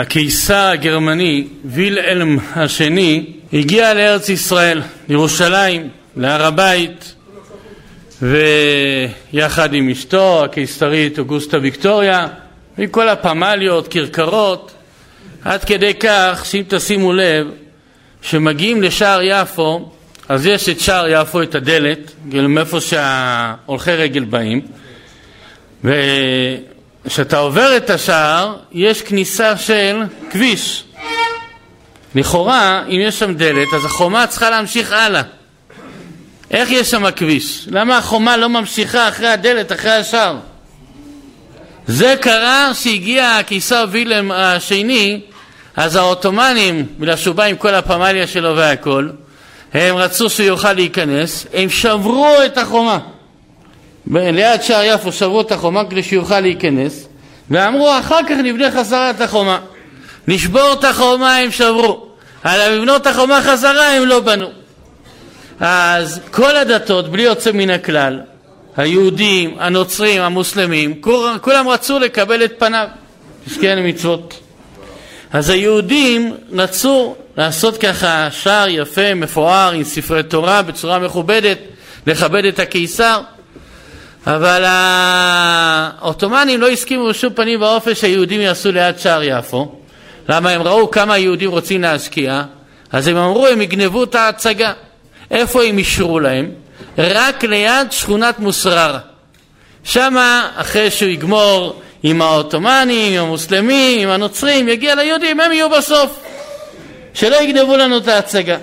הקיסר הגרמני וילהלם השני הגיע לארץ ישראל, לירושלים, להר הבית ויחד עם אשתו הקיסרית אוגוסטה ויקטוריה עם כל הפמליות, כרכרות עד כדי כך שאם תשימו לב שמגיעים לשער יפו אז יש את שער יפו, את הדלת, מאיפה שההולכי רגל באים וכשאתה עובר את השער יש כניסה של כביש לכאורה אם יש שם דלת אז החומה צריכה להמשיך הלאה איך יש שם כביש? למה החומה לא ממשיכה אחרי הדלת, אחרי השער? זה קרה שהגיע הקיסר וילם השני אז העות'מאנים, בגלל שהוא בא עם כל הפמליה שלו והכל הם רצו שהוא יוכל להיכנס, הם שברו את החומה ליד שער יפו שברו את החומה כדי שיוכל להיכנס ואמרו אחר כך נבנה חזרה את החומה. נשבור את החומה הם שברו. על לבנות החומה חזרה הם לא בנו. אז כל הדתות בלי יוצא מן הכלל היהודים, הנוצרים, המוסלמים כולם רצו לקבל את פניו פסקי מצוות אז היהודים רצו לעשות ככה שער יפה, מפואר, עם ספרי תורה בצורה מכובדת, לכבד את הקיסר אבל העות'מאנים לא הסכימו בשום פנים ואופן שהיהודים יעשו ליד שער יפו. למה? הם ראו כמה היהודים רוצים להשקיע אז הם אמרו הם יגנבו את ההצגה. איפה הם אישרו להם? רק ליד שכונת מוסררה. שמה אחרי שהוא יגמור עם העות'מאנים, עם המוסלמים, עם הנוצרים, יגיע ליהודים, הם יהיו בסוף שלא יגנבו לנו את ההצגה.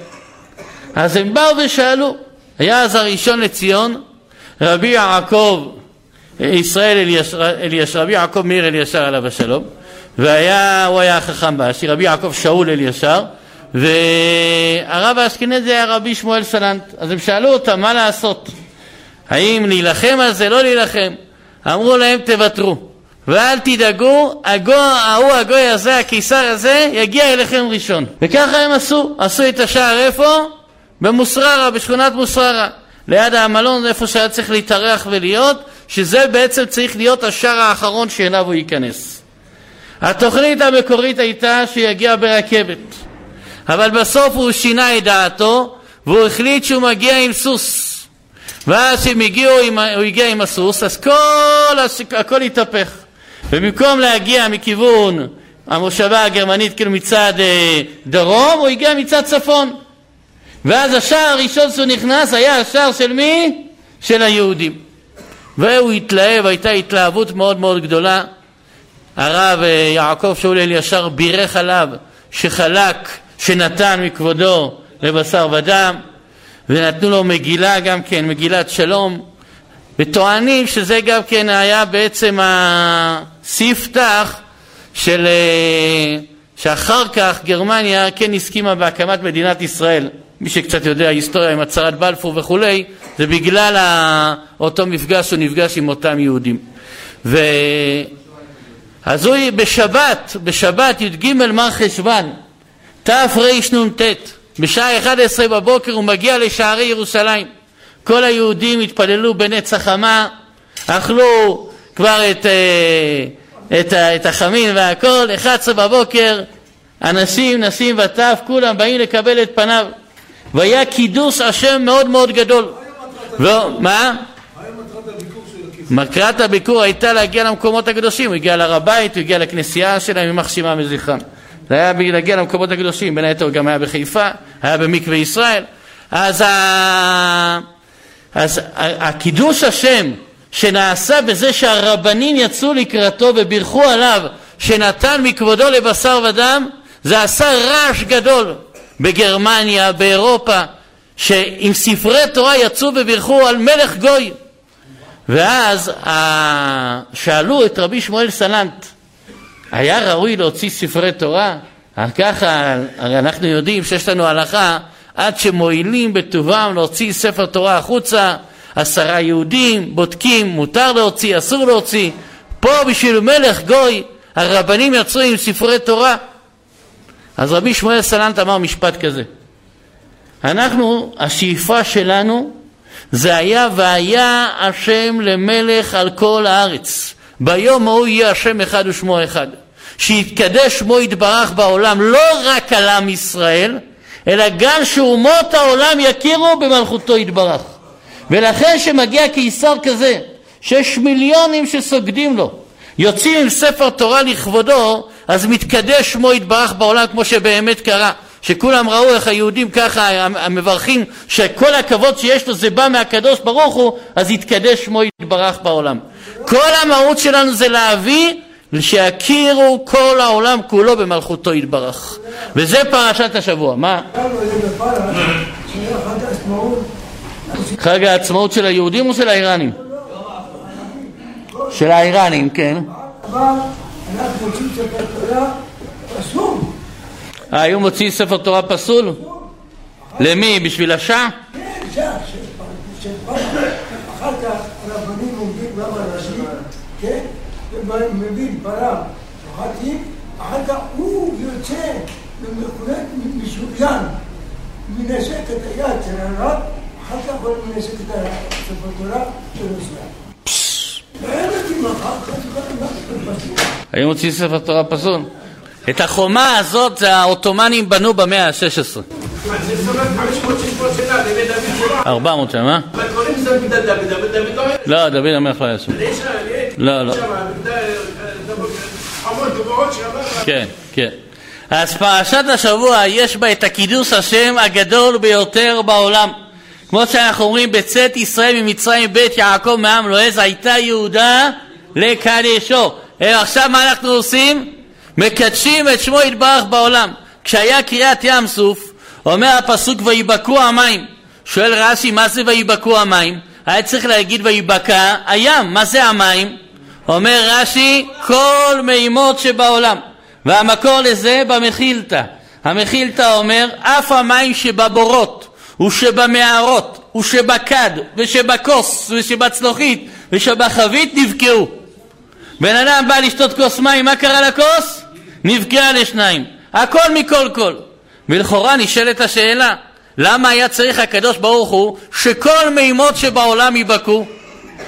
אז הם באו ושאלו היה אז הראשון לציון רבי יעקב ישראל אלישר, רבי יעקב מאיר אלישר עליו השלום והיה, הוא היה החכם באשי, רבי יעקב שאול אלישר והרב האשכנזי היה רבי שמואל סלנט. אז הם שאלו אותם מה לעשות? האם להילחם על זה, לא להילחם? אמרו להם תוותרו. ואל תדאגו, הגו, ההוא הגוי הזה, הקיסר הזה, יגיע אליכם ראשון. וככה הם עשו, עשו את השער איפה? במוסררה, בשכונת מוסררה ליד המלון איפה שהיה צריך להתארח ולהיות שזה בעצם צריך להיות השער האחרון שאליו הוא ייכנס. התוכנית המקורית הייתה שיגיע ברכבת אבל בסוף הוא שינה את דעתו והוא החליט שהוא מגיע עם סוס. ואז כשהם הגיעו, הוא הגיע עם הסוס אז כל, הכל התהפך. ובמקום להגיע מכיוון המושבה הגרמנית כאילו מצד אה, דרום הוא הגיע מצד צפון ואז השער הראשון שהוא נכנס היה השער של מי? של היהודים. והוא התלהב, הייתה התלהבות מאוד מאוד גדולה. הרב אה, יעקב שאול אלישר בירך עליו שחלק, שנתן מכבודו לבשר ודם ונתנו לו מגילה גם כן, מגילת שלום וטוענים שזה גם כן היה בעצם הספתח של אה, שאחר כך גרמניה כן הסכימה בהקמת מדינת ישראל מי שקצת יודע היסטוריה עם הצהרת בלפור וכולי זה בגלל אותו מפגש הוא נפגש עם אותם יהודים. ו... אז הוא בשבת, בשבת י"ג מר חשוון תרנ"ט בשעה 11 בבוקר הוא מגיע לשערי ירושלים. כל היהודים התפללו בנץ החמה אכלו כבר את, אה, את, את החמין והכל. 11 בבוקר אנשים, נשים וטף כולם באים לקבל את פניו והיה קידוש השם מאוד מאוד גדול מה? מטרת הביקור הייתה להגיע למקומות הקדושים, הוא הגיע להר הבית, הוא הגיע לכנסייה שלהם, יימח שמם וזכרם. זה היה להגיע למקומות הקדושים, בין היתר גם היה בחיפה, היה במקווה ישראל. אז, ה... אז הקידוש השם שנעשה בזה שהרבנים יצאו לקראתו ובירכו עליו שנתן מכבודו לבשר ודם, זה עשה רעש גדול בגרמניה, באירופה, שעם ספרי תורה יצאו ובירכו על מלך גוי. ואז שאלו את רבי שמואל סלנט, היה ראוי להוציא ספרי תורה? ככה, הרי אנחנו יודעים שיש לנו הלכה עד שמועילים בטובם להוציא ספר תורה החוצה, עשרה יהודים, בודקים, מותר להוציא, אסור להוציא. פה בשביל מלך גוי, הרבנים יצאו עם ספרי תורה. אז רבי שמואל סלנט אמר משפט כזה, אנחנו, השאיפה שלנו זה היה והיה השם למלך על כל הארץ. ביום ההוא יהיה השם אחד ושמו אחד. שיתקדש שמו יתברך בעולם לא רק על עם ישראל, אלא גם שאומות העולם יכירו במלכותו יתברך. ולכן שמגיע קיסר כזה, שיש מיליונים שסוגדים לו, יוצאים עם ספר תורה לכבודו, אז מתקדש שמו יתברך בעולם כמו שבאמת קרה. שכולם ראו איך היהודים ככה המברכים שכל הכבוד שיש לו זה בא מהקדוש ברוך הוא אז יתקדש שמו יתברך בעולם כל המהות שלנו זה להביא שיכירו כל העולם כולו במלכותו יתברך וזה פרשת השבוע מה? חג העצמאות של היהודים או של האיראנים? של האיראנים, כן. אנחנו ספר תורה היו מוציאים ספר תורה פסול? למי? בשביל השעה? כן, שעה. אחר כך הרבנים עומדים גם אנשים, כן? ומבין פרה, שוחטים, אחר כך הוא יוצא משוריין, מנשק את היד של הרב, אחר כך הוא מנשק את הספר תורה של ישראל. היו מוציאים ספר תורה פסול? את החומה הזאת העות'מאנים בנו במאה ה-16. 400 שנה, מה? לא, דוד המלך לא היה שם. לא, לא. כן, כן. אז פרשת השבוע יש בה את הקידוש השם הגדול ביותר בעולם. כמו שאנחנו אומרים, בצאת ישראל ממצרים בית יעקב מעם לא עז הייתה יהודה לקדשו. עכשיו מה אנחנו עושים? מקדשים את שמו יתברך בעולם. כשהיה קריאת ים סוף, אומר הפסוק ויבקעו המים. שואל רש"י מה זה ויבקעו המים? היה צריך להגיד ויבקע הים, מה זה המים? אומר רש"י כל מימות שבעולם והמקור לזה במחילתא המחילתא אומר אף המים שבבורות ושבמערות ושבכד ושבכוס ושבצלוחית ושבחבית נבקעו בן אדם בא לשתות כוס מים, מה קרה לכוס? נפגעה לשניים. הכל מכל כל. ולכאורה נשאלת השאלה, למה היה צריך הקדוש ברוך הוא שכל מימות שבעולם ייבקעו?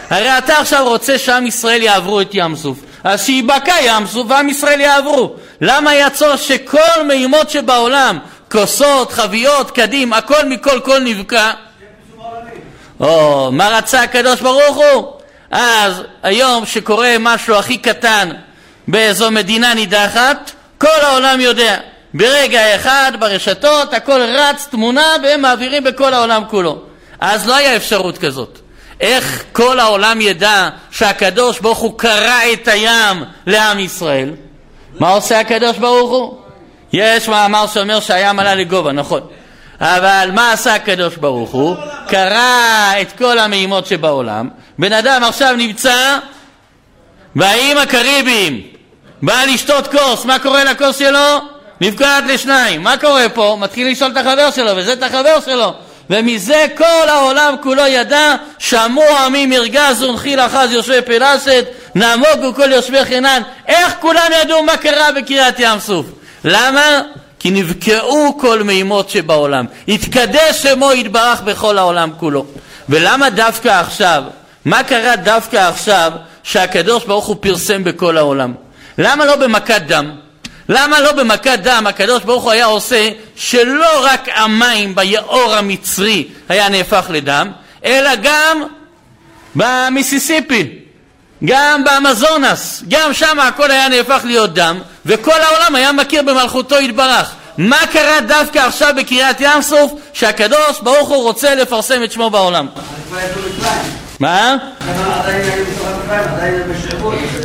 הרי אתה עכשיו רוצה שעם ישראל יעברו את ים סוף, אז שיבקע ים סוף ועם ישראל יעברו. למה היה צורך שכל מימות שבעולם, כוסות, חביות, קדים, הכל מכל כל נבקע? או, מה רצה הקדוש ברוך הוא? אז היום שקורה משהו הכי קטן באיזו מדינה נידחת, כל העולם יודע. ברגע אחד ברשתות הכל רץ תמונה והם מעבירים בכל העולם כולו. אז לא היה אפשרות כזאת. איך כל העולם ידע שהקדוש ברוך הוא קרע את הים לעם ישראל? מה עושה הקדוש ברוך הוא? יש מאמר שאומר שהים עלה לגובה, נכון. אבל מה עשה הקדוש ברוך הוא? קרע את כל המימות שבעולם. בן אדם עכשיו נמצא באיים הקריביים, בא לשתות כוס, מה קורה לכוס שלו? נפגעת לשניים. מה קורה פה? מתחיל לשאול את החבר שלו, וזה את החבר שלו. ומזה כל העולם כולו ידע, שמעו עמי מרגז ונחיל אחז יושבי פלסת, נעמוגו כל יושבי חינן. איך כולם ידעו מה קרה בקריית ים סוף? למה? כי נבקעו כל מימות שבעולם. התקדש שמו יתברך בכל העולם כולו. ולמה דווקא עכשיו? מה קרה דווקא עכשיו שהקדוש ברוך הוא פרסם בכל העולם? למה לא במכת דם? למה לא במכת דם הקדוש ברוך הוא היה עושה שלא רק המים ביאור המצרי היה נהפך לדם, אלא גם במיסיסיפי, גם באמזונס, גם שם הכל היה נהפך להיות דם, וכל העולם היה מכיר במלכותו יתברך. מה קרה דווקא עכשיו בקריאת ים סוף שהקדוש ברוך הוא רוצה לפרסם את שמו בעולם? מה?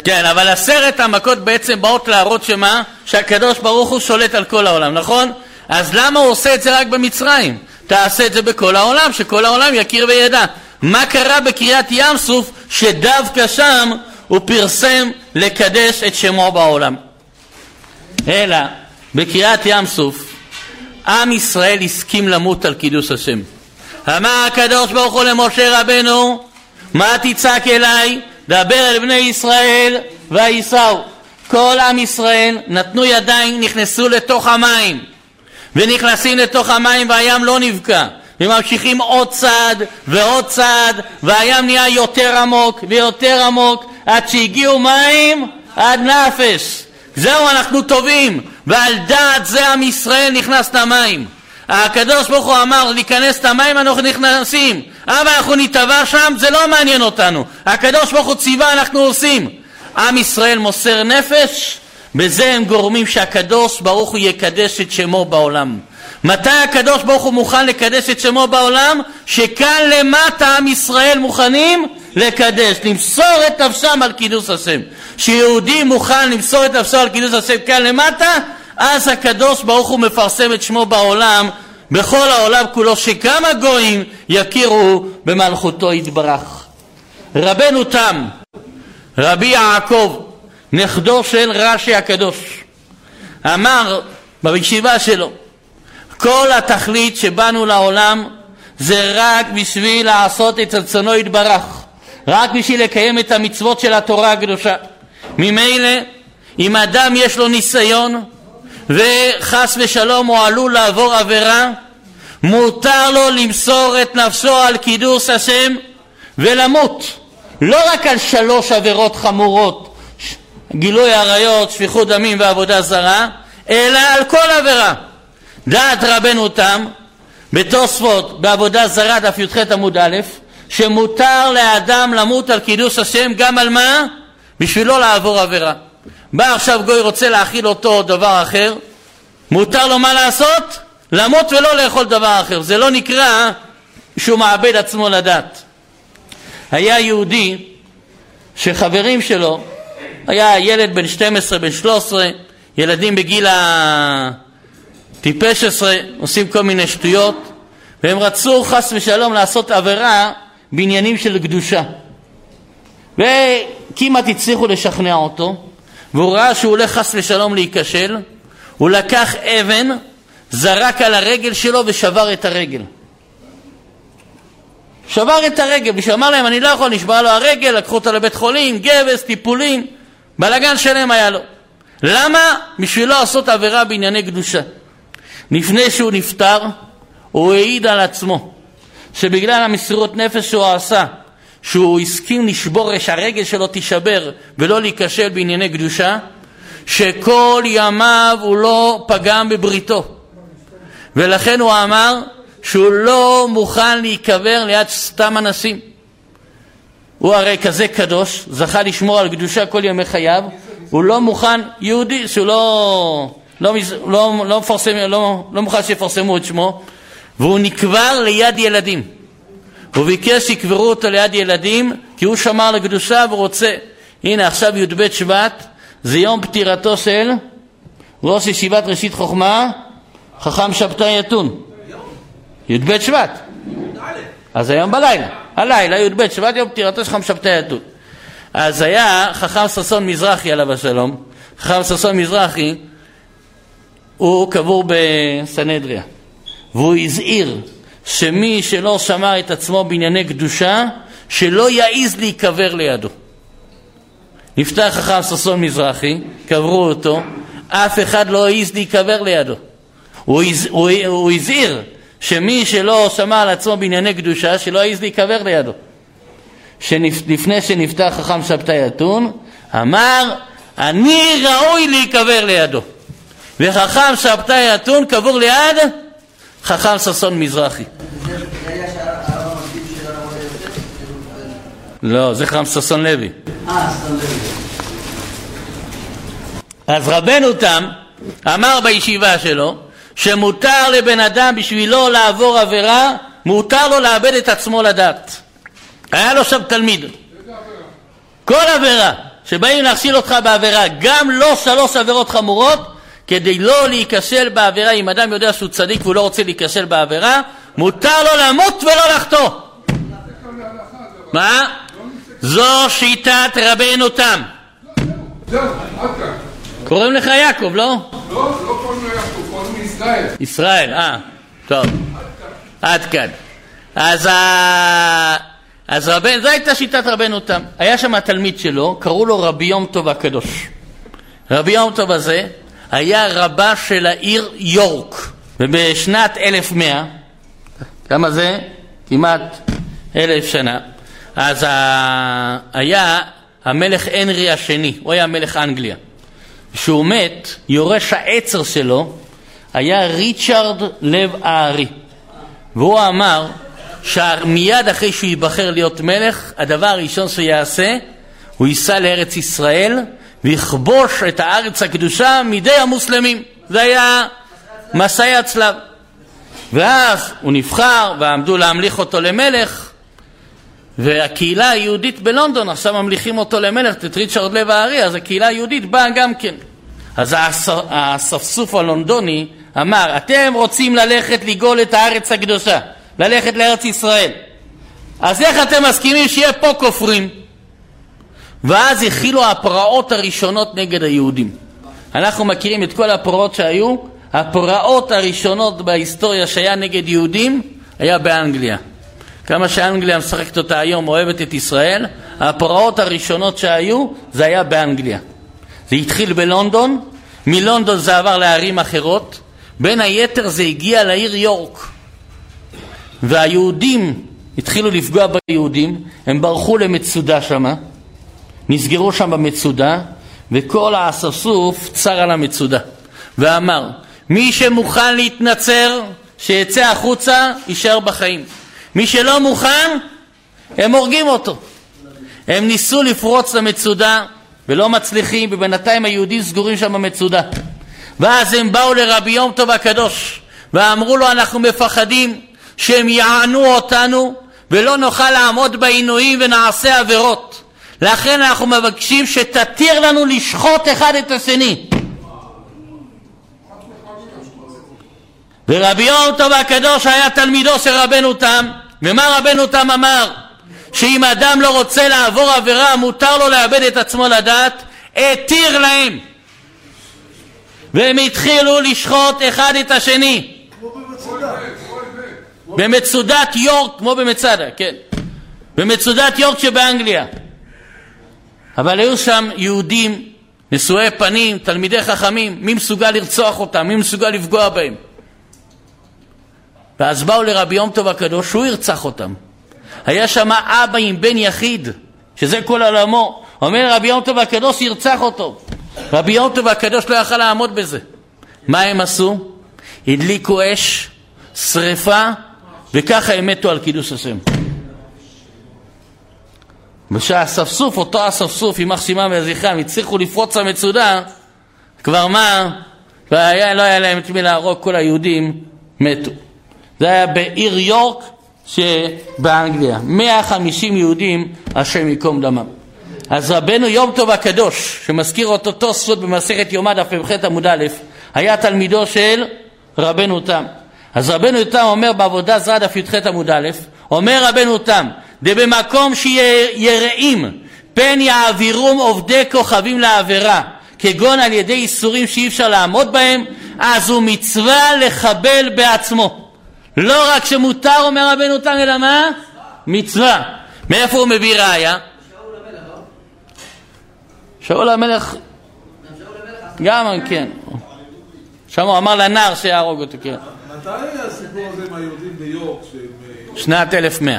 כן, אבל עשרת המכות בעצם באות להראות שמה? שהקדוש ברוך הוא שולט על כל העולם, נכון? אז למה הוא עושה את זה רק במצרים? תעשה את זה בכל העולם, שכל העולם יכיר וידע. מה קרה בקריאת ים סוף שדווקא שם הוא פרסם לקדש את שמו בעולם? אלא בקריאת ים סוף עם ישראל הסכים למות על קידוש השם. אמר הקדוש ברוך הוא למשה רבנו מה תצעק אליי? דבר אל בני ישראל וייסעו. כל עם ישראל נתנו ידיים, נכנסו לתוך המים ונכנסים לתוך המים והים לא נבקע וממשיכים עוד צעד ועוד צעד והים נהיה יותר עמוק ויותר עמוק עד שהגיעו מים עד נפש זהו, אנחנו טובים, ועל דעת זה עם ישראל נכנס למים. הקדוש ברוך הוא אמר להיכנס למים, אנחנו נכנסים. אבל אנחנו נטבע שם, זה לא מעניין אותנו. הקדוש ברוך הוא ציווה, אנחנו עושים. עם ישראל מוסר נפש, בזה הם גורמים שהקדוש ברוך הוא יקדש את שמו בעולם. מתי הקדוש ברוך הוא מוכן לקדש את שמו בעולם? שכאן למטה עם ישראל מוכנים לקדש, למסור את נפשם על קידוש השם. כשיהודי מוכן למסור את נפשו על קידוש השם כאן למטה, אז הקדוש ברוך הוא מפרסם את שמו בעולם, בכל העולם כולו, שגם הגויים יכירו במלכותו יתברך. רבנו תם, רבי יעקב, נכדו של רש"י הקדוש, אמר בישיבה שלו, כל התכלית שבאנו לעולם זה רק בשביל לעשות את רצונו יתברך, רק בשביל לקיים את המצוות של התורה הקדושה. ממילא, אם אדם יש לו ניסיון וחס ושלום הוא עלול לעבור עבירה, מותר לו למסור את נפשו על קידוש השם ולמות. לא רק על שלוש עבירות חמורות, גילוי עריות, שפיכות דמים ועבודה זרה, אלא על כל עבירה. דעת רבנו תם בתוספות בעבודה זרה דף י"ח עמוד א' שמותר לאדם למות על קידוש השם גם על מה? בשביל לא לעבור עבירה. בא עכשיו גוי רוצה להאכיל אותו דבר אחר, מותר לו מה לעשות? למות ולא לאכול דבר אחר. זה לא נקרא שהוא מאבד עצמו לדעת. היה יהודי שחברים שלו, היה ילד בן 12, בן 13, ילדים בגיל הטיפש עשרה, עושים כל מיני שטויות, והם רצו חס ושלום לעשות עבירה בעניינים של קדושה. וכמעט הצליחו לשכנע אותו, והוא ראה שהוא הולך חס ושלום להיכשל, הוא לקח אבן, זרק על הרגל שלו ושבר את הרגל. שבר את הרגל, בשביל אמר להם אני לא יכול, נשבר לו הרגל, לקחו אותו לבית חולים, גבס, טיפולים, בלאגן שלם היה לו. למה? בשביל לא לעשות עבירה בענייני קדושה. לפני שהוא נפטר, הוא העיד על עצמו שבגלל המסירות נפש שהוא עשה, שהוא הסכים לשבור, שהרגל שלו תישבר ולא להיכשל בענייני קדושה, שכל ימיו הוא לא פגם בבריתו. ולכן הוא אמר שהוא לא מוכן להיקבר ליד סתם אנשים. הוא הרי כזה קדוש, זכה לשמור על קדושה כל ימי חייו, הוא לא מוכן, יהודי שהוא לא, לא, לא, לא, מפרסם, לא, לא מוכן שיפרסמו את שמו, והוא נקבר ליד ילדים. הוא ביקש שיקברו אותו ליד ילדים, כי הוא שמר על הקדושה ורוצה. הנה עכשיו י"ב שבט, זה יום פטירתו של ראש ישיבת ראשית חוכמה, חכם שבתאי יתון. י"ב שבט. אז היום בלילה, הלילה י"ב שבט יום פטירתו של חכם שבתאי יתון. אז היה חכם ששון מזרחי עליו השלום, חכם ששון מזרחי הוא קבור בסנהדריה והוא הזהיר שמי שלא שמר את עצמו בענייני קדושה שלא יעז להיקבר לידו. נפטר חכם ששון מזרחי, קברו אותו, אף אחד לא העז להיקבר לידו. הוא, הז, הוא, הוא הזהיר שמי שלא שמע על עצמו בענייני קדושה, שלא יעז להיקבר לידו. שלפני שנפטר חכם שבתאי אתון, אמר, אני ראוי להיקבר לידו. וחכם שבתאי אתון קבור ליד חכם ששון מזרחי. לא, זה חכם ששון לוי. אז רבנו תם אמר בישיבה שלו שמותר לבן אדם בשבילו לעבור עבירה, מותר לו לאבד את עצמו לדעת. היה לו שם תלמיד. כל עבירה שבאים להכשיל אותך בעבירה, גם לא שלוש עבירות חמורות, כדי לא להיכשל בעבירה, אם אדם יודע שהוא צדיק והוא לא רוצה להיכשל בעבירה, מותר לו למות ולא לחטוא. מה? זו שיטת רבנו תם. קוראים לך יעקב, לא? לא, לא קוראים לו יעקב, קוראים לי ישראל. ישראל, אה, טוב. עד כאן. אז, אז רבן, זו הייתה שיטת רבנו תם. היה שם תלמיד שלו, קראו לו רבי יום טוב הקדוש. רבי יום טוב הזה היה רבה של העיר יורק, ובשנת 1100, כמה זה? כמעט אלף שנה, אז היה המלך הנרי השני, הוא היה מלך אנגליה. כשהוא מת, יורש העצר שלו היה ריצ'רד לב הארי. והוא אמר שמיד אחרי שהוא ייבחר להיות מלך, הדבר הראשון שהוא יעשה, הוא ייסע לארץ ישראל ויכבוש את הארץ הקדושה מידי המוסלמים. זה היה מסעי הצלב. ואז הוא נבחר ועמדו להמליך אותו למלך והקהילה היהודית בלונדון עכשיו ממליכים אותו למלך, את ריצ'רד לב הארי, אז הקהילה היהודית באה גם כן. אז האספסוף הלונדוני אמר, אתם רוצים ללכת לגאול את הארץ הקדושה, ללכת לארץ ישראל. אז איך אתם מסכימים שיהיה פה כופרים? ואז החילו הפרעות הראשונות נגד היהודים. אנחנו מכירים את כל הפרעות שהיו, הפרעות הראשונות בהיסטוריה שהיה נגד יהודים היה באנגליה. כמה שאנגליה משחקת אותה היום, אוהבת את ישראל, הפרעות הראשונות שהיו זה היה באנגליה. זה התחיל בלונדון, מלונדון זה עבר לערים אחרות, בין היתר זה הגיע לעיר יורק. והיהודים התחילו לפגוע ביהודים, הם ברחו למצודה שמה, נסגרו שם במצודה, וכל האספסוף צר על המצודה, ואמר, מי שמוכן להתנצר, שיצא החוצה, יישאר בחיים. מי שלא מוכן, הם הורגים אותו. הם ניסו לפרוץ למצודה ולא מצליחים, ובינתיים היהודים סגורים שם במצודה. ואז הם באו לרבי יום טוב הקדוש ואמרו לו אנחנו מפחדים שהם יענו אותנו ולא נוכל לעמוד בעינויים ונעשה עבירות לכן אנחנו מבקשים שתתיר לנו לשחוט אחד את השני. ורבי יום טוב הקדוש היה תלמידו של רבנו תם ומה רבנו תם אמר? שאם אדם לא רוצה לעבור עבירה מותר לו לאבד את עצמו לדעת התיר להם. והם התחילו לשחוט אחד את השני. במצודת יורק, כמו במצדה, כן. במצודת יורק שבאנגליה אבל היו שם יהודים נשואי פנים, תלמידי חכמים, מי מסוגל לרצוח אותם, מי מסוגל לפגוע בהם ואז באו לרבי יום טוב הקדוש, שהוא ירצח אותם. היה שם אבא עם בן יחיד, שזה כל עולמו. אומר רבי יום טוב הקדוש ירצח אותו. רבי יום טוב הקדוש לא יכל לעמוד בזה. מה הם עשו? הדליקו אש, שרפה, וככה הם מתו על קידוש השם. ושהאספסוף, אותו אספסוף, יימח שמם וזכרם, הצליחו לפרוץ למצודה, כבר מה? והיה, לא היה להם את מי להרוג, כל היהודים מתו. זה היה בעיר יורק שבאנגליה. 150 יהודים, השם ייקום דמם. אז רבנו יום טוב הקדוש, שמזכיר אותו תוספות במסכת יומא דף פ"ח עמוד א', היה תלמידו של רבנו תם. אז רבנו תם אומר בעבודה זרה דף י"ח עמוד א', אומר רבנו תם, דבמקום שיראים פן יעבירום עובדי כוכבים לעבירה, כגון על ידי איסורים שאי אפשר לעמוד בהם, אז הוא מצווה לחבל בעצמו. לא רק שמותר, אומר רבנו תם, אלא מה? מצווה. מאיפה הוא מביא ראיה? שאול המלך גם כן. שם הוא אמר לנער שיהרוג אותו, כן. מתי הסיפור הזה עם היהודים ביורק? שנת 1100.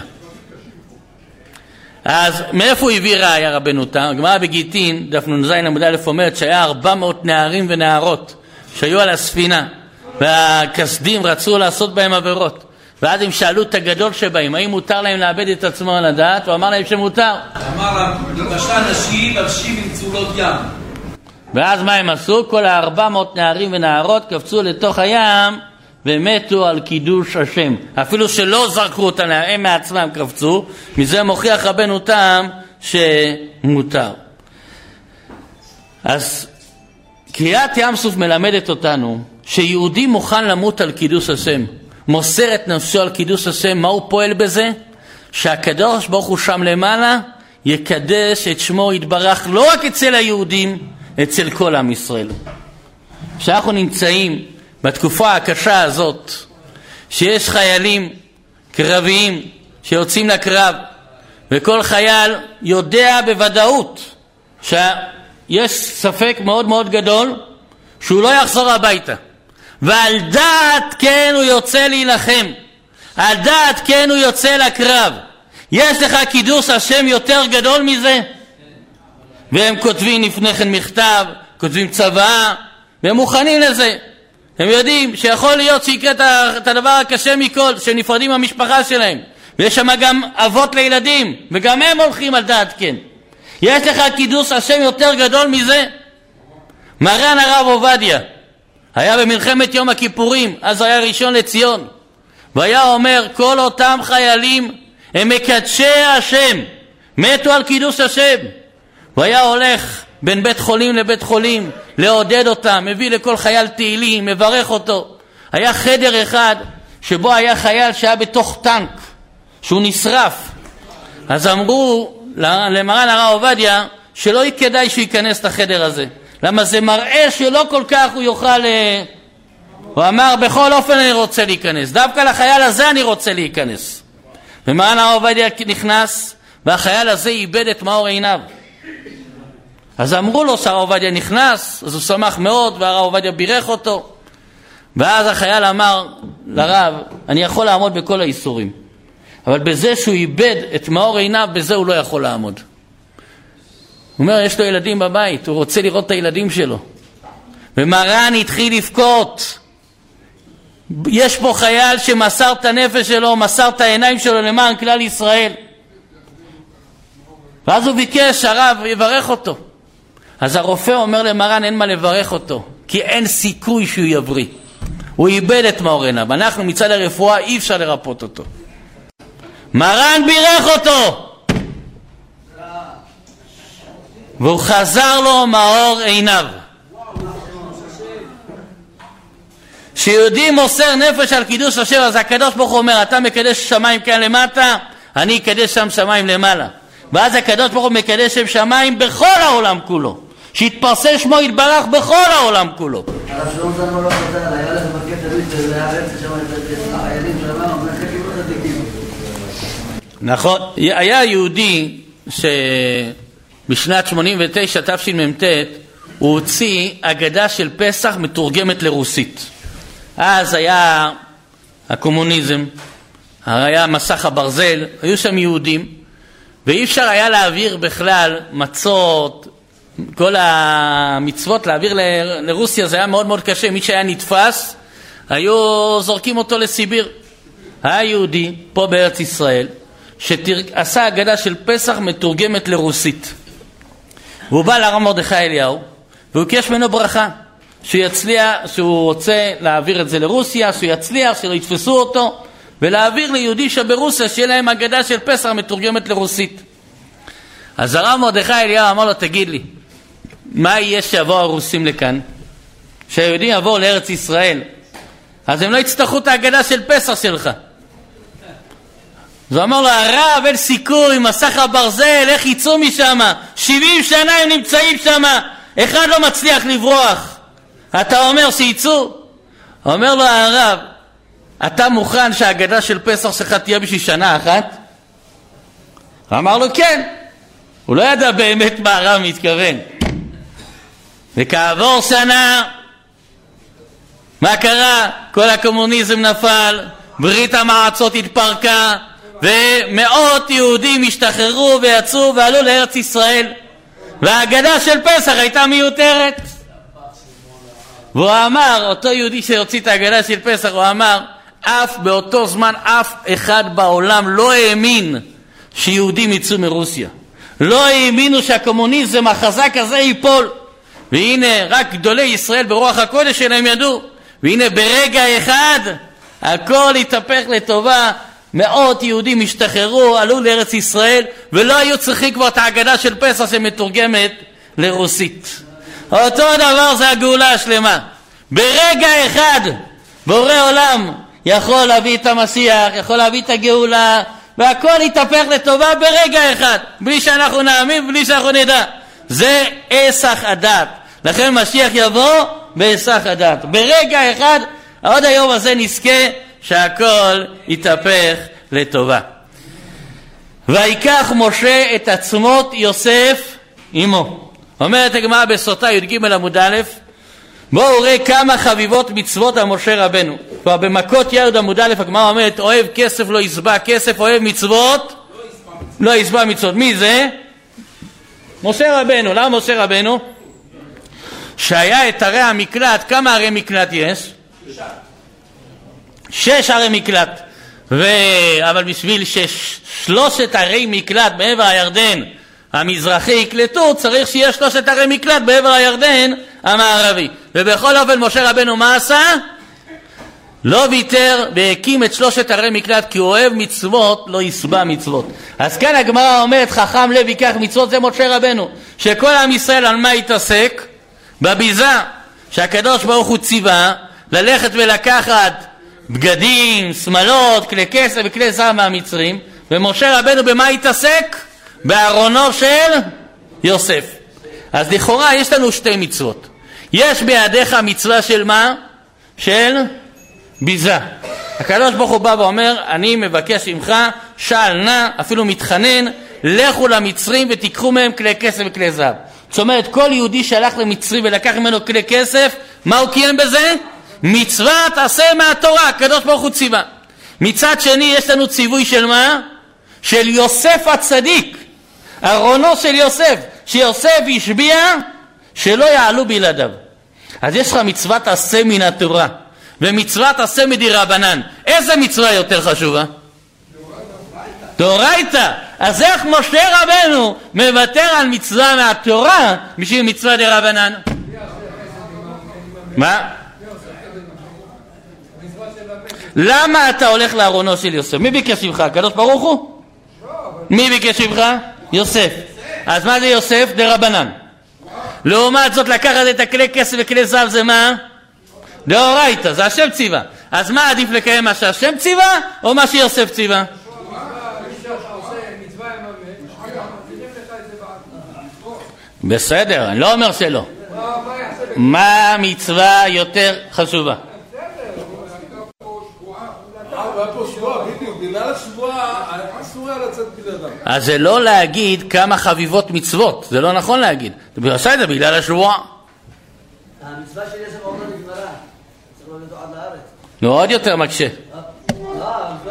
אז מאיפה הוא הביא ראיה רבנו תם? הגמרא בגיטין, דף נ"ז עמוד א' אומרת שהיה 400 נערים ונערות שהיו על הספינה והכסדים רצו לעשות בהם עבירות ואז הם שאלו את הגדול שבהם, האם מותר להם לאבד את עצמו על הדעת? הוא אמר להם שמותר. אמר להם, למשל נשים, אנשים עם צולות ים. ואז מה הם עשו? כל הארבע מאות נערים ונערות קפצו לתוך הים ומתו על קידוש השם. אפילו שלא זרקו אותם, הם מעצמם קפצו, מזה מוכיח רבנו תם שמותר. אז קריאת ים סוף מלמדת אותנו שיהודי מוכן למות על קידוש השם. מוסר את נפשו על קידוש השם, מה הוא פועל בזה? שהקדוש ברוך הוא שם למעלה יקדש את שמו יתברך לא רק אצל היהודים, אצל כל עם ישראל. כשאנחנו נמצאים בתקופה הקשה הזאת, שיש חיילים קרביים שיוצאים לקרב, וכל חייל יודע בוודאות שיש ספק מאוד מאוד גדול שהוא לא יחזור הביתה. ועל דעת כן הוא יוצא להילחם, על דעת כן הוא יוצא לקרב. יש לך קידוש השם יותר גדול מזה? והם כותבים לפני כן מכתב, כותבים צבא, והם מוכנים לזה. הם יודעים שיכול להיות שיקרה את הדבר הקשה מכל, שהם נפרדים מהמשפחה שלהם. ויש שם גם אבות לילדים, וגם הם הולכים על דעת כן. יש לך קידוש השם יותר גדול מזה? מרן הרב עובדיה היה במלחמת יום הכיפורים, אז היה ראשון לציון, והיה אומר כל אותם חיילים הם מקדשי השם, מתו על קידוש השם. והיה הולך בין בית חולים לבית חולים, לעודד אותם, מביא לכל חייל תהילים, מברך אותו. היה חדר אחד שבו היה חייל שהיה בתוך טנק, שהוא נשרף. אז אמרו למרן הרב עובדיה שלא כדאי שהוא ייכנס לחדר הזה. למה זה מראה שלא כל כך הוא יוכל... אה, הוא אמר, בכל אופן אני רוצה להיכנס. דווקא לחייל הזה אני רוצה להיכנס. ומרן הרב עובדיה נכנס, והחייל הזה איבד את מאור עיניו. אז אמרו לו שהרב עובדיה נכנס, אז הוא שמח מאוד, והרב עובדיה בירך אותו. ואז החייל אמר לרב, אני יכול לעמוד בכל האיסורים, אבל בזה שהוא איבד את מאור עיניו, בזה הוא לא יכול לעמוד. הוא אומר, יש לו ילדים בבית, הוא רוצה לראות את הילדים שלו. ומרן התחיל לבכות. יש פה חייל שמסר את הנפש שלו, מסר את העיניים שלו למען כלל ישראל. ואז הוא ביקש שהרב יברך אותו. אז הרופא אומר למרן אין מה לברך אותו, כי אין סיכוי שהוא יבריא. הוא איבד את מאור עיניו. אנחנו מצד הרפואה אי אפשר לרפות אותו. מרן בירך אותו! והוא חזר לו מאור עיניו. כשיהודי מוסר נפש על קידוש השם, אז הקדוש ברוך הוא אומר, אתה מקדש שמיים כאן למטה, אני אקדש שם שמיים למעלה. ואז הקדוש ברוך הוא מקדש שם שמיים בכל העולם כולו. שיתפרסם שמו יתברך בכל העולם כולו. נכון, היה יהודי שבשנת 89 תשמ"ט הוא הוציא אגדה של פסח מתורגמת לרוסית. אז היה הקומוניזם, היה מסך הברזל, היו שם יהודים ואי אפשר היה להעביר בכלל מצות, כל המצוות להעביר לרוסיה זה היה מאוד מאוד קשה, מי שהיה נתפס היו זורקים אותו לסיביר. היה יהודי פה בארץ ישראל שעשה אגדה של פסח מתורגמת לרוסית. והוא בא לרב מרדכי אליהו והוא ביקש ממנו ברכה שהוא יצליח, שהוא רוצה להעביר את זה לרוסיה, שהוא יצליח, שלא יתפסו אותו ולהעביר ליהודי שברוסיה שיהיה להם אגדה של פסח מתורגמת לרוסית. אז הרב מרדכי אליהו אמר לו, תגיד לי, מה יהיה שיבואו הרוסים לכאן? שהיהודים יבואו לארץ ישראל, אז הם לא יצטרכו את ההגדה של פסח שלך. אז הוא אמר לו, הרב, אין סיכוי, מסך הברזל, איך יצאו משם? 70 שנה הם נמצאים שם, אחד לא מצליח לברוח. אתה אומר שיצאו? אומר לו הרב, אתה מוכן שההגדה של פסח שלך תהיה בשביל שנה אחת? אמר לו, כן. הוא לא ידע באמת מה הרב מתכוון. וכעבור שנה, מה קרה? כל הקומוניזם נפל, ברית המעצות התפרקה, ומאות יהודים השתחררו ויצאו ועלו לארץ ישראל, וההגדה של פסח הייתה מיותרת. והוא אמר, אותו יהודי שהוציא את ההגדה של פסח, הוא אמר, אף באותו זמן אף אחד בעולם לא האמין שיהודים יצאו מרוסיה. לא האמינו שהקומוניזם החזק הזה ייפול. והנה רק גדולי ישראל ברוח הקודש שלהם ידעו. והנה ברגע אחד הכל התהפך לטובה. מאות יהודים השתחררו, עלו לארץ ישראל ולא היו צריכים כבר את ההגדה של פסח שמתורגמת לרוסית. אותו דבר זה הגאולה השלמה. ברגע אחד בורא עולם יכול להביא את המשיח, יכול להביא את הגאולה, והכל יתהפך לטובה ברגע אחד, בלי שאנחנו נאמין, בלי שאנחנו נדע. זה היסח הדעת. לכן משיח יבוא בהיסח הדעת. ברגע אחד, עוד היום הזה נזכה שהכל יתהפך לטובה. ויקח משה את עצמות יוסף עמו. אומרת הגמרא בסוטה י"ג עמוד א', בואו ראה כמה חביבות מצוות על משה רבנו. כבר במכות ירד עמוד א' הגמרא אומרת אוהב כסף לא יסבע כסף, אוהב מצוות לא יסבע מצוות. מי זה? משה רבנו. למה משה רבנו? שהיה את ערי המקלט, כמה ערי מקלט יש? שש ערי מקלט. ו... אבל בשביל ששלושת ערי מקלט בעבר הירדן המזרחי יקלטו, צריך שיהיה שלושת ערי מקלט בעבר הירדן המערבי. ובכל אופן משה רבנו מה עשה? לא ויתר והקים את שלושת ערי מקלט כי הוא אוהב מצוות לא יסבע מצוות. אז כאן הגמרא אומרת חכם לב ייקח מצוות זה משה רבנו שכל עם ישראל על מה יתעסק? בביזה שהקדוש ברוך הוא ציווה ללכת ולקחת בגדים, שמלות, כלי כסף וכלי זר מהמצרים ומשה רבנו במה התעסק? בארונו של יוסף. אז לכאורה יש לנו שתי מצוות. יש בידיך מצווה של מה? של ביזה. הקדוש ברוך הוא בא ואומר, אני מבקש ממך, שאל נא, אפילו מתחנן, לכו למצרים ותיקחו מהם כלי כסף וכלי זהב. זאת אומרת, כל יהודי שהלך למצרים ולקח ממנו כלי כסף, מה הוא קיים בזה? מצוות עשה מהתורה, הקדוש ברוך הוא ציווה. מצד שני, יש לנו ציווי של מה? של יוסף הצדיק, ארונו של יוסף, שיוסף השביע שלא יעלו בלעדיו. אז יש לך מצוות עשה מן התורה. ומצוות עשה מדי רבנן. איזה מצווה יותר חשובה? דאורייתא. אז איך משה רבנו מוותר על מצווה מהתורה בשביל מצווה דה רבנן? מה? למה אתה הולך לארונו של יוסף? מי ביקש ממך? הקדוש ברוך הוא? מי ביקש ממך? יוסף. אז מה זה יוסף? דה רבנן. לעומת זאת לקחת את הכלי כסף וכלי זהב זה מה? דאורייתא, זה השם ציווה. אז מה עדיף לקיים מה שהשם ציווה, או מה שיוסף ציווה? בסדר, אני לא אומר שלא. מה המצווה יותר חשובה? אז זה לא להגיד כמה חביבות מצוות, זה לא נכון להגיד. הוא עשה את זה בגלל השבועה. המצווה של יוסף עומד בגמרא, צריך עד לארץ. נו, עוד יותר מקשה.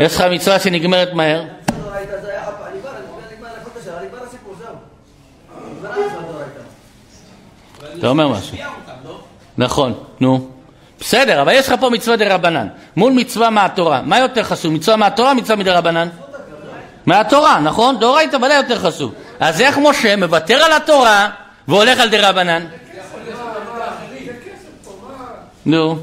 יש לך מצווה שנגמרת מהר. אתה אומר משהו. נכון, נו. בסדר, אבל יש לך פה מצווה דה רבנן מול מצווה מהתורה. מה יותר חשוב, מצווה מהתורה או מצווה מדה רבנן? מהתורה, נכון? דאורייתא ודאי יותר חשוב. אז איך משה מוותר על התורה והולך על דה רבנן? נו.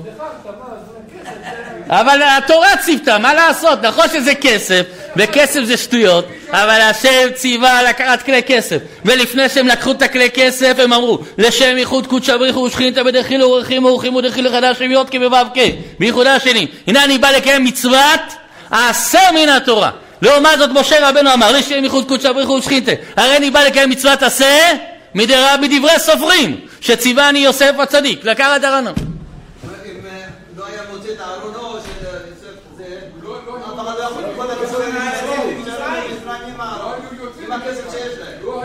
אבל התורה ציוותה, מה לעשות? נכון שזה כסף, וכסף זה שטויות, אבל השם ציווה לקחת כלי כסף. ולפני שהם לקחו את הכלי כסף, הם אמרו, לשם ייחוד קודשא בריחו ושכינתא בדחילו ורחימו ורחימו דחילו חדש שביעות כבב"כ, בייחודה השני. הנה אני בא לקיים מצוות עשה מן התורה. לעומת זאת משה רבנו אמר, לשם ייחוד קודשא בריחו ושכינתא. הרי אני בא לקיים מצוות עשה מדברי סופרים, שציווה אני יוסף הצדיק, לקחת הרעיון.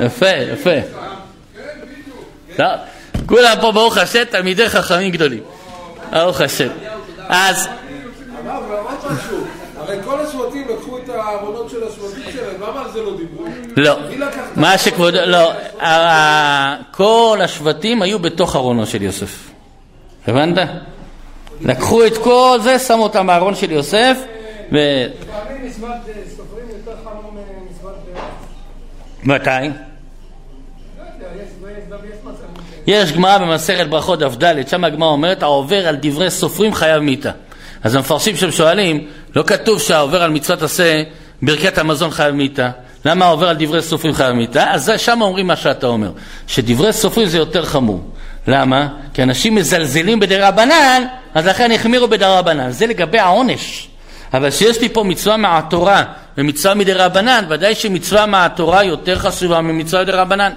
יפה, יפה. כולם פה ברוך השם תלמידי חכמים גדולים. ברוך השם. אז... הרי כל השבטים לקחו את הארונות של השבטים שלהם, למה על זה לא דיברו? לא. מה שכבוד... לא. כל השבטים היו בתוך ארונו של יוסף. הבנת? לקחו את כל זה, שמו אותם בארון של יוסף ו... מתי? יש גמרא במסכת ברכות דף שם הגמרא אומרת, העובר על דברי סופרים חייב מיתה. אז המפרשים שם שואלים, לא כתוב שהעובר על מצוות עשה ברכת המזון חייב מיתה. למה העובר על דברי סופרים חייב מיתה? אז שם אומרים מה שאתה אומר, שדברי סופרים זה יותר חמור. למה? כי אנשים מזלזלים בדרבנן, אז לכן החמירו בדרבנן. זה לגבי העונש. אבל שיש לי פה מצווה מהתורה ומצווה מדרבנן, ודאי שמצווה מהתורה יותר חשובה ממצווה מדרבנן.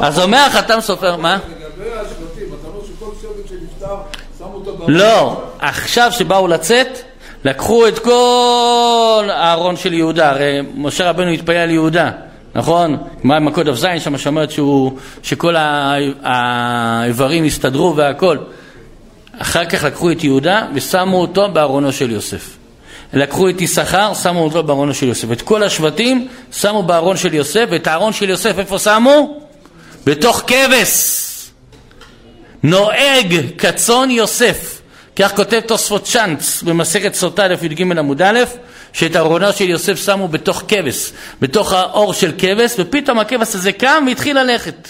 אז אומר החתם סופר, מה? לגבי השבטים, אתה אומר שכל שבט שנפטר, שמו אותו... לא, עכשיו שבאו לצאת, לקחו את כל הארון של יהודה, הרי משה רבנו התפלל על יהודה, נכון? מה עם הקוד זין שם שאומרת שכל האיברים הסתדרו והכל. אחר כך לקחו את יהודה ושמו אותו בארונו של יוסף. לקחו את יששכר, שמו אותו בארונו של יוסף. את כל השבטים שמו בארון של יוסף, ואת הארון של יוסף איפה שמו? בתוך כבש. נוהג כצאן יוסף. כך כותב תוספות צ'אנץ במסכת סוטה לפי י"ג עמוד א', שאת ארונו של יוסף שמו בתוך כבש, בתוך האור של כבש, ופתאום הכבש הזה קם והתחיל ללכת.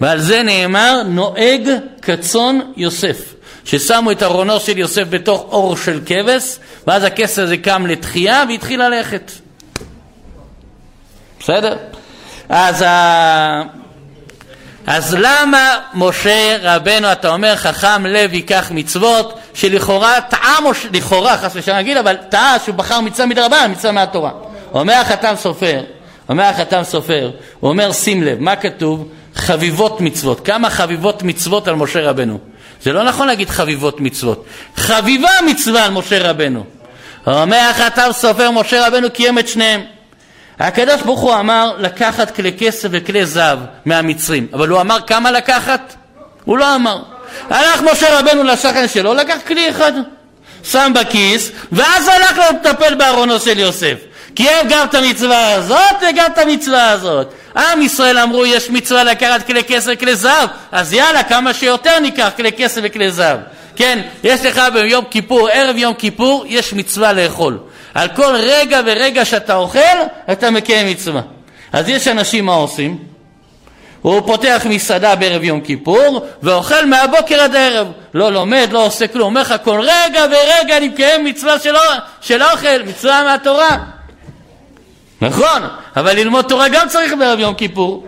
ועל זה נאמר נוהג כצאן יוסף, ששמו את ארונו של יוסף בתוך אור של כבש, ואז הכס הזה קם לתחייה והתחיל ללכת. בסדר? אז. אז למה משה רבנו, אתה אומר חכם לב ייקח מצוות, שלכאורה טעה משה, לכאורה חס ושלום נגיד, אבל טעה שהוא בחר מצווה מדרבנן, מצווה מהתורה. אומר החתם סופר, אומר החתם סופר, הוא אומר שים לב, מה כתוב? חביבות מצוות. כמה חביבות מצוות על משה רבנו? זה לא נכון להגיד חביבות מצוות. חביבה מצווה על משה רבנו. אומר החתם סופר, משה רבנו קיים את שניהם. הקדוש ברוך הוא אמר לקחת כלי כסף וכלי זהב מהמצרים, אבל הוא אמר כמה לקחת? הוא לא אמר. הלך משה רבנו לשכן שלו, לקח כלי אחד, שם בכיס, ואז הלך לטפל בארונו של יוסף. קיים גם את המצווה הזאת וגם את המצווה הזאת. עם ישראל אמרו יש מצווה לקחת כלי כסף וכלי זהב, אז יאללה כמה שיותר ניקח כלי כסף וכלי זהב. כן, יש לך ביום כיפור, ערב יום כיפור, יש מצווה לאכול. על כל רגע ורגע שאתה אוכל, אתה מקיים מצווה. אז יש אנשים מה עושים? הוא פותח מסעדה בערב יום כיפור ואוכל מהבוקר עד הערב. לא לומד, לא עושה כלום. אומר לך כל רגע ורגע אני מקיים מצווה של, של אוכל, מצווה מהתורה. נכון, אבל ללמוד תורה גם צריך בערב יום כיפור.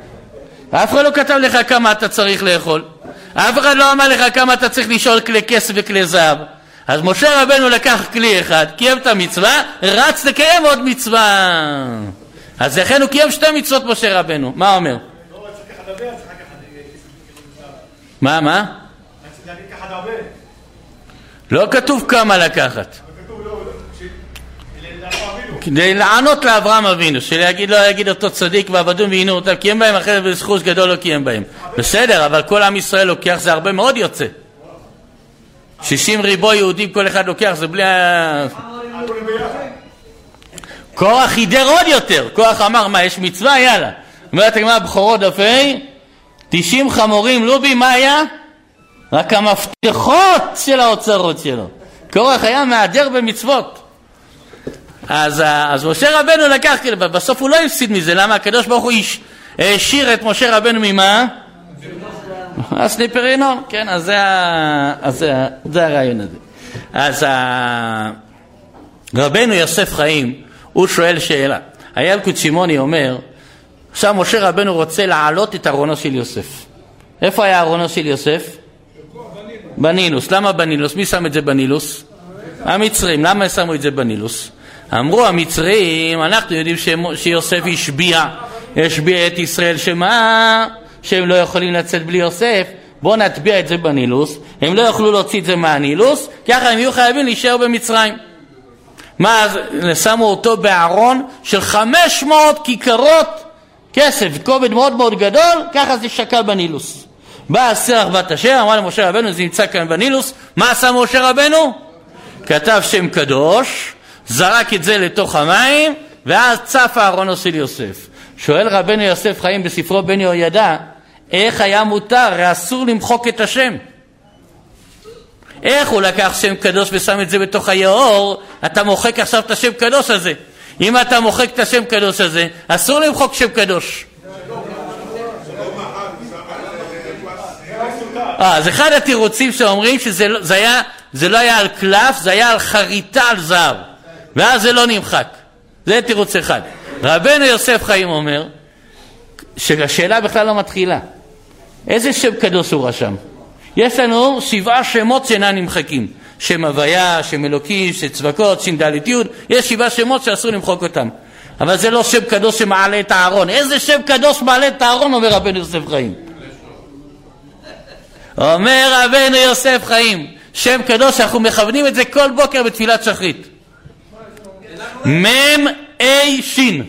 אף אחד לא כתב לך כמה אתה צריך לאכול. אף אחד לא אמר לך כמה אתה צריך לשאול כלי כסף וכלי זהב. אז משה רבנו לקח כלי אחד, קיים את המצווה, רץ לקיים עוד מצווה. אז לכן הוא קיים שתי מצוות משה רבנו. מה אומר? מה, מה? לא כתוב כמה לקחת. כדי לענות לאברהם אבינו, שלהגיד לא יגיד אותו צדיק ועבדון ועינו אותם, קיים בהם אחרת בזכות גדול לא קיים בהם. בסדר, אבל כל עם ישראל לוקח, זה הרבה מאוד יוצא. שישים ריבו יהודים כל אחד לוקח, זה בלי ה... קורח הידר עוד יותר, קורח אמר מה יש מצווה? יאללה. אומרת הגמרא בכורות דף ה' תשעים חמורים לובי מה היה? רק המפתחות של האוצרות שלו. קורח היה מהדר במצוות. אז, אז משה רבנו לקח, בסוף הוא לא הפסיד מזה, למה? הקדוש ברוך הוא השאיר את משה רבנו ממה? הסניפר ינון, כן, אז זה, אז זה, זה הרעיון הזה. אז רבנו יוסף חיים, הוא שואל שאלה. הילקוט שמעוני אומר, עכשיו משה רבנו רוצה להעלות את ארונו של יוסף. איפה היה ארונו של יוסף? בנילוס. למה בנילוס? מי שם את זה בנילוס? המצרים. למה שמו את זה בנילוס? אמרו המצרים, אנחנו יודעים שיוסף השביע, השביע את ישראל שמה? שהם לא יכולים לצאת בלי יוסף, בואו נטביע את זה בנילוס, הם לא יוכלו להוציא את זה מהנילוס, ככה הם יהיו חייבים להישאר במצרים. מה, אז שמו אותו בארון של 500 כיכרות כסף, כובד מאוד מאוד גדול, ככה זה שקע בנילוס. באה סרח בת אשר, אמרה למשה רבנו, זה נמצא כאן בנילוס, מה עשה משה רבנו? כתב שם קדוש, זרק את זה לתוך המים, ואז צף הארונו של יוסף. שואל רבנו יוסף חיים בספרו בן יהוידע, איך היה מותר, הרי אסור למחוק את השם. איך הוא לקח שם קדוש ושם את זה בתוך היאור, אתה מוחק עכשיו את השם קדוש הזה. אם אתה מוחק את השם קדוש הזה, אסור למחוק שם קדוש. אה, אז אחד התירוצים שאומרים שזה לא, לא היה על קלף, זה היה על חריטה על זהב, ואז זה לא נמחק. זה תירוץ אחד. רבנו יוסף חיים אומר שהשאלה בכלל לא מתחילה. איזה שם קדוש הוא רשם? יש לנו שבעה שמות שאינם נמחקים. שם הוויה, שם אלוקים, שם צבקות, שם דלת י', יש שבעה שמות שאסור למחוק אותם. אבל זה לא שם קדוש שמעלה את הארון. איזה שם קדוש מעלה את הארון, אומר רבנו יוסף חיים. אומר רבנו יוסף חיים, שם קדוש, אנחנו מכוונים את זה כל בוקר בתפילת שחרית. מ' A שין.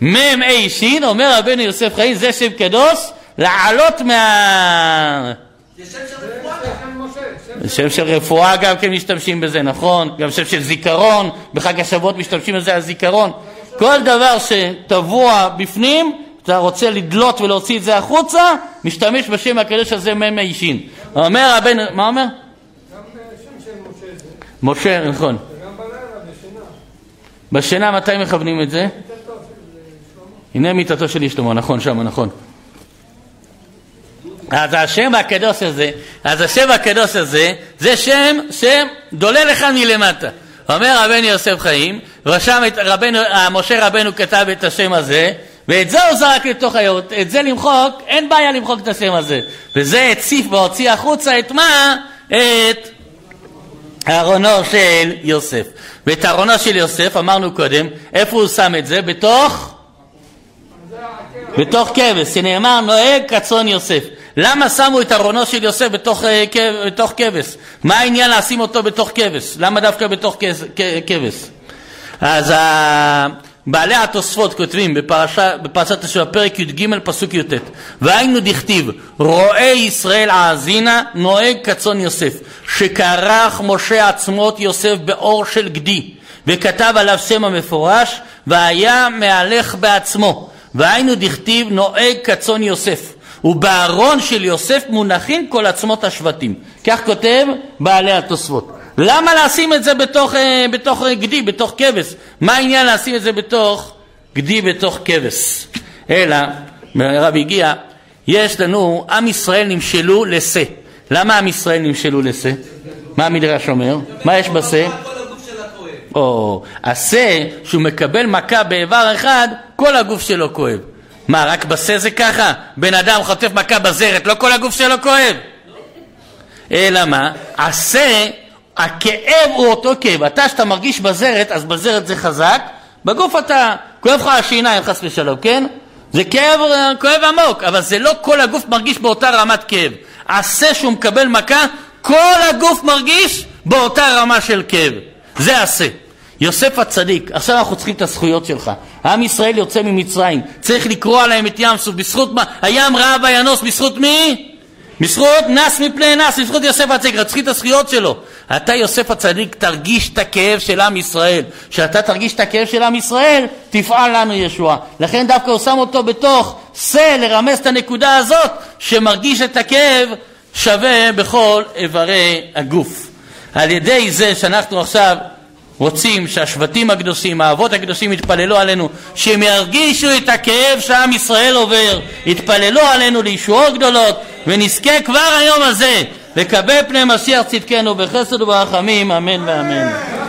מ' A שין, אומר רבנו יוסף חיים, זה שם קדוש, לעלות מה... שם של רפואה גם כן משתמשים בזה, נכון? גם שם של זיכרון, בחג השבועות משתמשים בזה על זיכרון. כל דבר שטבוע בפנים, אתה רוצה לדלות ולהוציא את זה החוצה, משתמש בשם הקדוש הזה מ"מ אישין. אומר הבן, מה אומר? גם שם של משה זה, משה, נכון. בשינה. מתי מכוונים את זה? הנה מיתתו של שלמה, נכון, שם, נכון. אז השם הקדוש הזה, אז השם הקדוש הזה, זה שם שדולה לך מלמטה. אומר רבנו יוסף חיים, רשם את רבנו, משה רבנו כתב את השם הזה, ואת זה הוא זרק לתוך היאות, את זה למחוק, אין בעיה למחוק את השם הזה. וזה הציף והוציא החוצה את מה? את ארונו של יוסף. ואת ארונו של יוסף, אמרנו קודם, איפה הוא שם את זה? בתוך? בתוך כבש, שנאמר נוהג כצאן יוסף. למה שמו את ארונו של יוסף בתוך, אה, בתוך כבש? מה העניין לשים אותו בתוך כבש? למה דווקא בתוך כבש? אז ה- בעלי התוספות כותבים בפרשה, בפרשת השבוע פרק י"ג פסוק י"ט. והיינו דכתיב רואה ישראל האזינה נוהג כצאן יוסף שכרך משה עצמות יוסף באור של גדי וכתב עליו שם המפורש והיה מהלך בעצמו. והיינו דכתיב נוהג כצאן יוסף ובארון של יוסף מונחים כל עצמות השבטים. כך כותב בעלי התוספות למה לשים את זה בתוך, אה, בתוך אה, גדי, בתוך כבש? מה העניין לשים את זה בתוך גדי, בתוך כבש? אלא, הרב הגיע, יש לנו, עם ישראל נמשלו לשה. למה עם ישראל נמשלו לשה? מה המדרש אומר? מה יש בשה? או, השה, שהוא מקבל מכה באיבר אחד, כל הגוף שלו כואב. מה, רק בשה זה ככה? בן אדם חוטף מכה בזרת, לא כל הגוף שלו כואב? אלא מה? השה, הכאב הוא אותו כאב. אתה, שאתה מרגיש בזרת, אז בזרת זה חזק, בגוף אתה, כואב לך השיניים חס ושלום, כן? זה כאב, כואב עמוק, אבל זה לא כל הגוף מרגיש באותה רמת כאב. השה שהוא מקבל מכה, כל הגוף מרגיש באותה רמה של כאב. זה השה. יוסף הצדיק, עכשיו אנחנו צריכים את הזכויות שלך. עם ישראל יוצא ממצרים, צריך לקרוע להם את ים סוף, בזכות מה? הים רעב וינוס, בזכות מי? בזכות נס מפני נס, בזכות יוסף הצדיק, צריכים את הזכויות שלו. אתה יוסף הצדיק תרגיש את הכאב של עם ישראל. כשאתה תרגיש את הכאב של עם ישראל, תפעל לנו ישועה. לכן דווקא הוא שם אותו בתוך שא לרמז את הנקודה הזאת, שמרגיש את הכאב שווה בכל איברי הגוף. על ידי זה שאנחנו עכשיו רוצים שהשבטים הקדושים, האבות הקדושים יתפללו עלינו, שהם ירגישו את הכאב שעם ישראל עובר, יתפללו עלינו לישועות גדולות, ונזכה כבר היום הזה לקבל פני משיח צדקנו בחסד וברחמים, אמן ואמן.